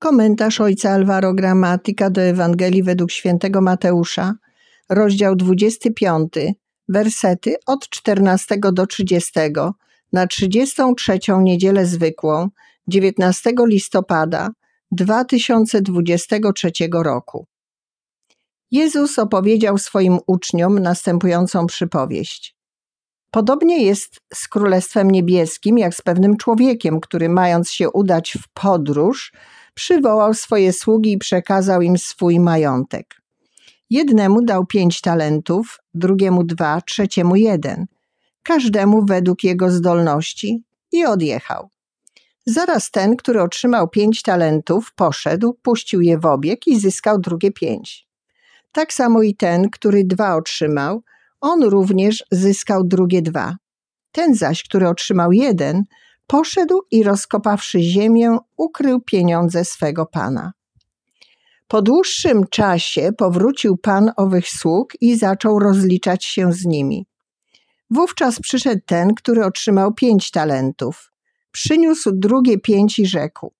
Komentarz ojca Alvaro Gramatyka do Ewangelii według świętego Mateusza, rozdział 25, wersety od 14 do 30, na 33 niedzielę zwykłą, 19 listopada 2023 roku. Jezus opowiedział swoim uczniom następującą przypowieść. Podobnie jest z Królestwem Niebieskim, jak z pewnym człowiekiem, który mając się udać w podróż, przywołał swoje sługi i przekazał im swój majątek. Jednemu dał pięć talentów, drugiemu dwa, trzeciemu jeden, każdemu według jego zdolności i odjechał. Zaraz ten, który otrzymał pięć talentów, poszedł, puścił je w obieg i zyskał drugie pięć. Tak samo i ten, który dwa otrzymał, on również zyskał drugie dwa. Ten zaś, który otrzymał jeden, poszedł i rozkopawszy ziemię, ukrył pieniądze swego pana. Po dłuższym czasie powrócił pan owych sług i zaczął rozliczać się z nimi. Wówczas przyszedł ten, który otrzymał pięć talentów. Przyniósł drugie pięć i rzekł: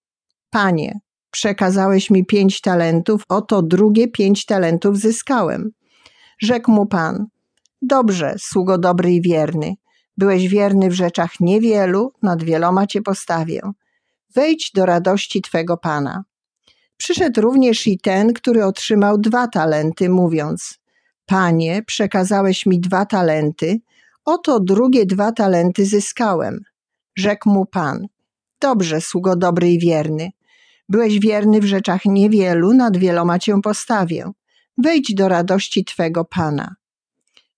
Panie, przekazałeś mi pięć talentów, oto drugie pięć talentów zyskałem. Rzekł mu pan: Dobrze, sługo dobry i wierny. Byłeś wierny w rzeczach niewielu, nad wieloma cię postawię. Wejdź do radości twego pana. Przyszedł również i ten, który otrzymał dwa talenty, mówiąc: Panie, przekazałeś mi dwa talenty, oto drugie dwa talenty zyskałem. Rzekł mu pan: Dobrze, sługo dobry i wierny. Byłeś wierny w rzeczach niewielu, nad wieloma cię postawię. Wejdź do radości twego pana.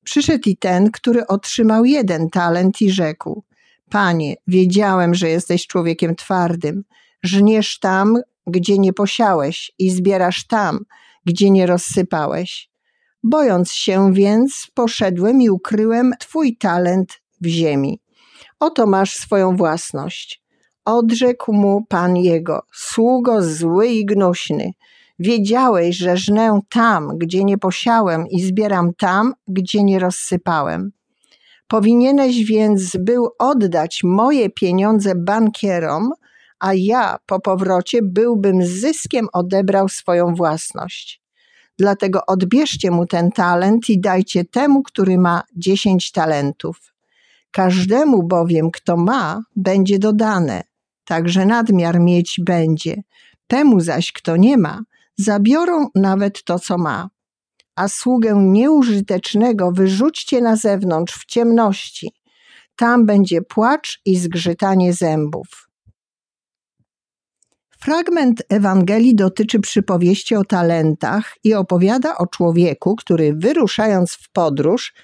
Przyszedł i ten, który otrzymał jeden talent i rzekł: Panie, wiedziałem, że jesteś człowiekiem twardym. Żniesz tam, gdzie nie posiałeś, i zbierasz tam, gdzie nie rozsypałeś. Bojąc się więc, poszedłem i ukryłem Twój talent w ziemi. Oto masz swoją własność. Odrzekł mu pan jego: Sługo zły i gnuśny. Wiedziałeś, że żnę tam, gdzie nie posiałem i zbieram tam, gdzie nie rozsypałem. Powinieneś więc był oddać moje pieniądze bankierom, a ja po powrocie byłbym z zyskiem odebrał swoją własność. Dlatego odbierzcie mu ten talent i dajcie temu, który ma dziesięć talentów. Każdemu bowiem, kto ma, będzie dodane, także nadmiar mieć będzie. Temu zaś, kto nie ma, zabiorą nawet to, co ma. A sługę nieużytecznego wyrzućcie na zewnątrz w ciemności. Tam będzie płacz i zgrzytanie zębów. Fragment Ewangelii dotyczy przypowieści o talentach i opowiada o człowieku, który wyruszając w podróż,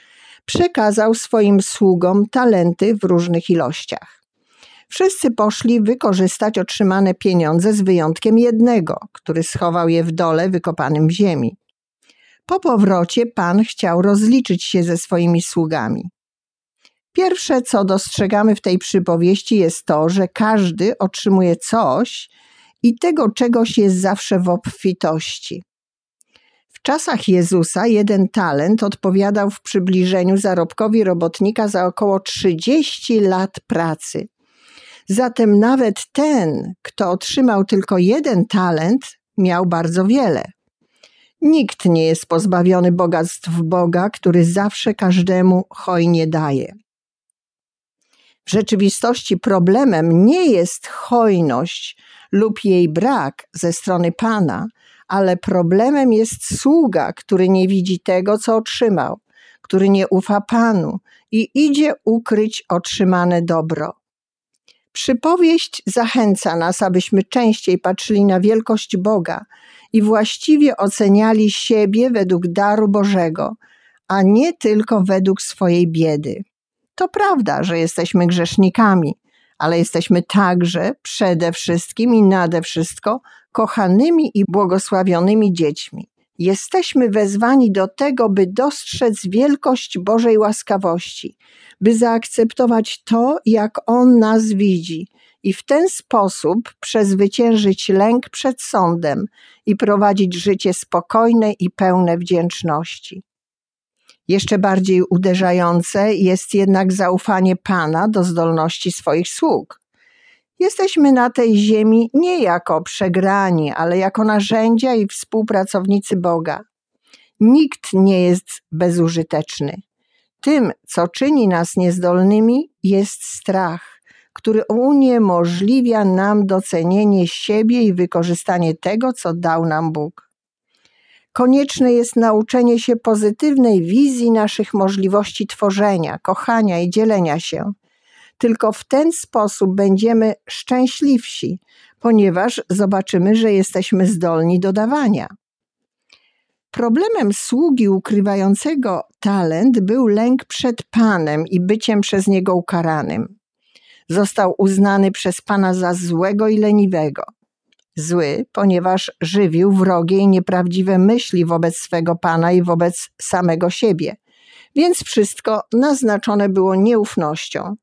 przekazał swoim sługom talenty w różnych ilościach. Wszyscy poszli wykorzystać otrzymane pieniądze z wyjątkiem jednego, który schował je w dole wykopanym w ziemi. Po powrocie pan chciał rozliczyć się ze swoimi sługami. Pierwsze, co dostrzegamy w tej przypowieści, jest to, że każdy otrzymuje coś i tego czegoś jest zawsze w obfitości. W czasach Jezusa jeden talent odpowiadał w przybliżeniu zarobkowi robotnika za około 30 lat pracy. Zatem nawet ten, kto otrzymał tylko jeden talent, miał bardzo wiele. Nikt nie jest pozbawiony bogactw Boga, który zawsze każdemu hojnie daje. W rzeczywistości problemem nie jest hojność lub jej brak ze strony Pana, ale problemem jest sługa, który nie widzi tego, co otrzymał, który nie ufa Panu i idzie ukryć otrzymane dobro. Przypowieść zachęca nas, abyśmy częściej patrzyli na wielkość Boga i właściwie oceniali siebie według daru Bożego, a nie tylko według swojej biedy. To prawda, że jesteśmy grzesznikami, ale jesteśmy także przede wszystkim i nade wszystko kochanymi i błogosławionymi dziećmi. Jesteśmy wezwani do tego, by dostrzec wielkość Bożej łaskawości, by zaakceptować to, jak On nas widzi i w ten sposób przezwyciężyć lęk przed sądem i prowadzić życie spokojne i pełne wdzięczności. Jeszcze bardziej uderzające jest jednak zaufanie Pana do zdolności swoich sług. Jesteśmy na tej ziemi nie jako przegrani, ale jako narzędzia i współpracownicy Boga. Nikt nie jest bezużyteczny. Tym, co czyni nas niezdolnymi, jest strach, który uniemożliwia nam docenienie siebie i wykorzystanie tego, co dał nam Bóg. Konieczne jest nauczenie się pozytywnej wizji naszych możliwości tworzenia, kochania i dzielenia się. Tylko w ten sposób będziemy szczęśliwsi, ponieważ zobaczymy, że jesteśmy zdolni do dawania. Problemem sługi ukrywającego talent był lęk przed Panem i byciem przez niego ukaranym. Został uznany przez Pana za złego i leniwego. Zły, ponieważ żywił wrogie i nieprawdziwe myśli wobec swego Pana i wobec samego siebie, więc wszystko naznaczone było nieufnością.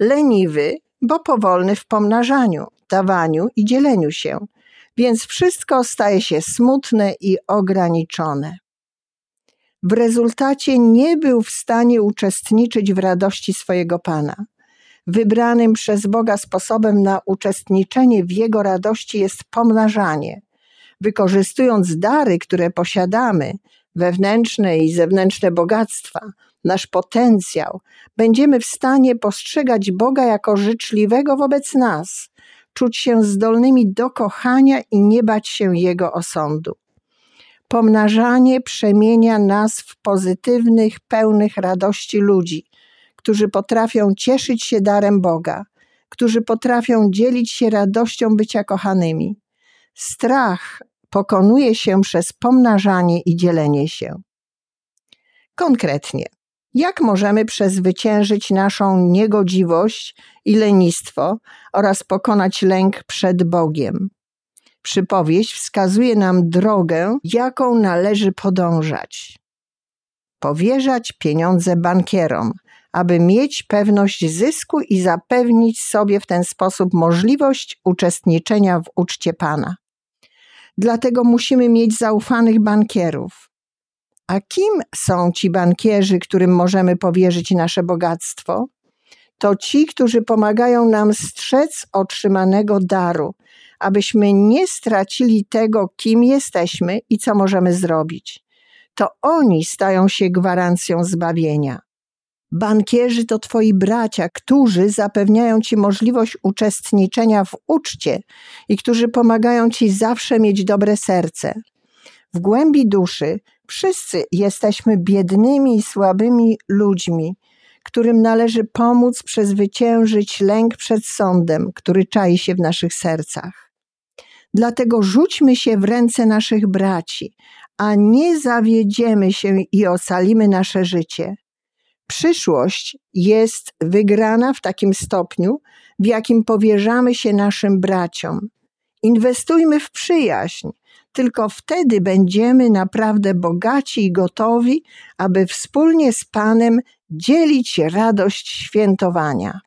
Leniwy, bo powolny w pomnażaniu, dawaniu i dzieleniu się – więc wszystko staje się smutne i ograniczone. W rezultacie nie był w stanie uczestniczyć w radości swojego Pana. Wybranym przez Boga sposobem na uczestniczenie w Jego radości jest pomnażanie. Wykorzystując dary, które posiadamy, wewnętrzne i zewnętrzne bogactwa, nasz potencjał, będziemy w stanie postrzegać Boga jako życzliwego wobec nas, czuć się zdolnymi do kochania i nie bać się Jego osądu. Pomnażanie przemienia nas w pozytywnych, pełnych radości ludzi, którzy potrafią cieszyć się darem Boga, którzy potrafią dzielić się radością bycia kochanymi. Strach pokonuje się przez pomnażanie i dzielenie się. Konkretnie, jak możemy przezwyciężyć naszą niegodziwość i lenistwo oraz pokonać lęk przed Bogiem? Przypowieść wskazuje nam drogę, jaką należy podążać. Powierzać pieniądze bankierom, aby mieć pewność zysku i zapewnić sobie w ten sposób możliwość uczestniczenia w uczcie Pana. Dlatego musimy mieć zaufanych bankierów, a kim są ci bankierzy, którym możemy powierzyć nasze bogactwo? To ci, którzy pomagają nam strzec otrzymanego daru, abyśmy nie stracili tego, kim jesteśmy i co możemy zrobić. To oni stają się gwarancją zbawienia. Bankierzy to twoi bracia, którzy zapewniają ci możliwość uczestniczenia w uczcie i którzy pomagają ci zawsze mieć dobre serce. W głębi duszy wszyscy jesteśmy biednymi i słabymi ludźmi, którym należy pomóc przezwyciężyć lęk przed sądem, który czai się w naszych sercach. Dlatego rzućmy się w ręce naszych braci, a nie zawiedziemy się i ocalimy nasze życie. Przyszłość jest wygrana w takim stopniu, w jakim powierzamy się naszym braciom. Inwestujmy w przyjaźń, tylko wtedy będziemy naprawdę bogaci i gotowi, aby wspólnie z Panem dzielić radość świętowania.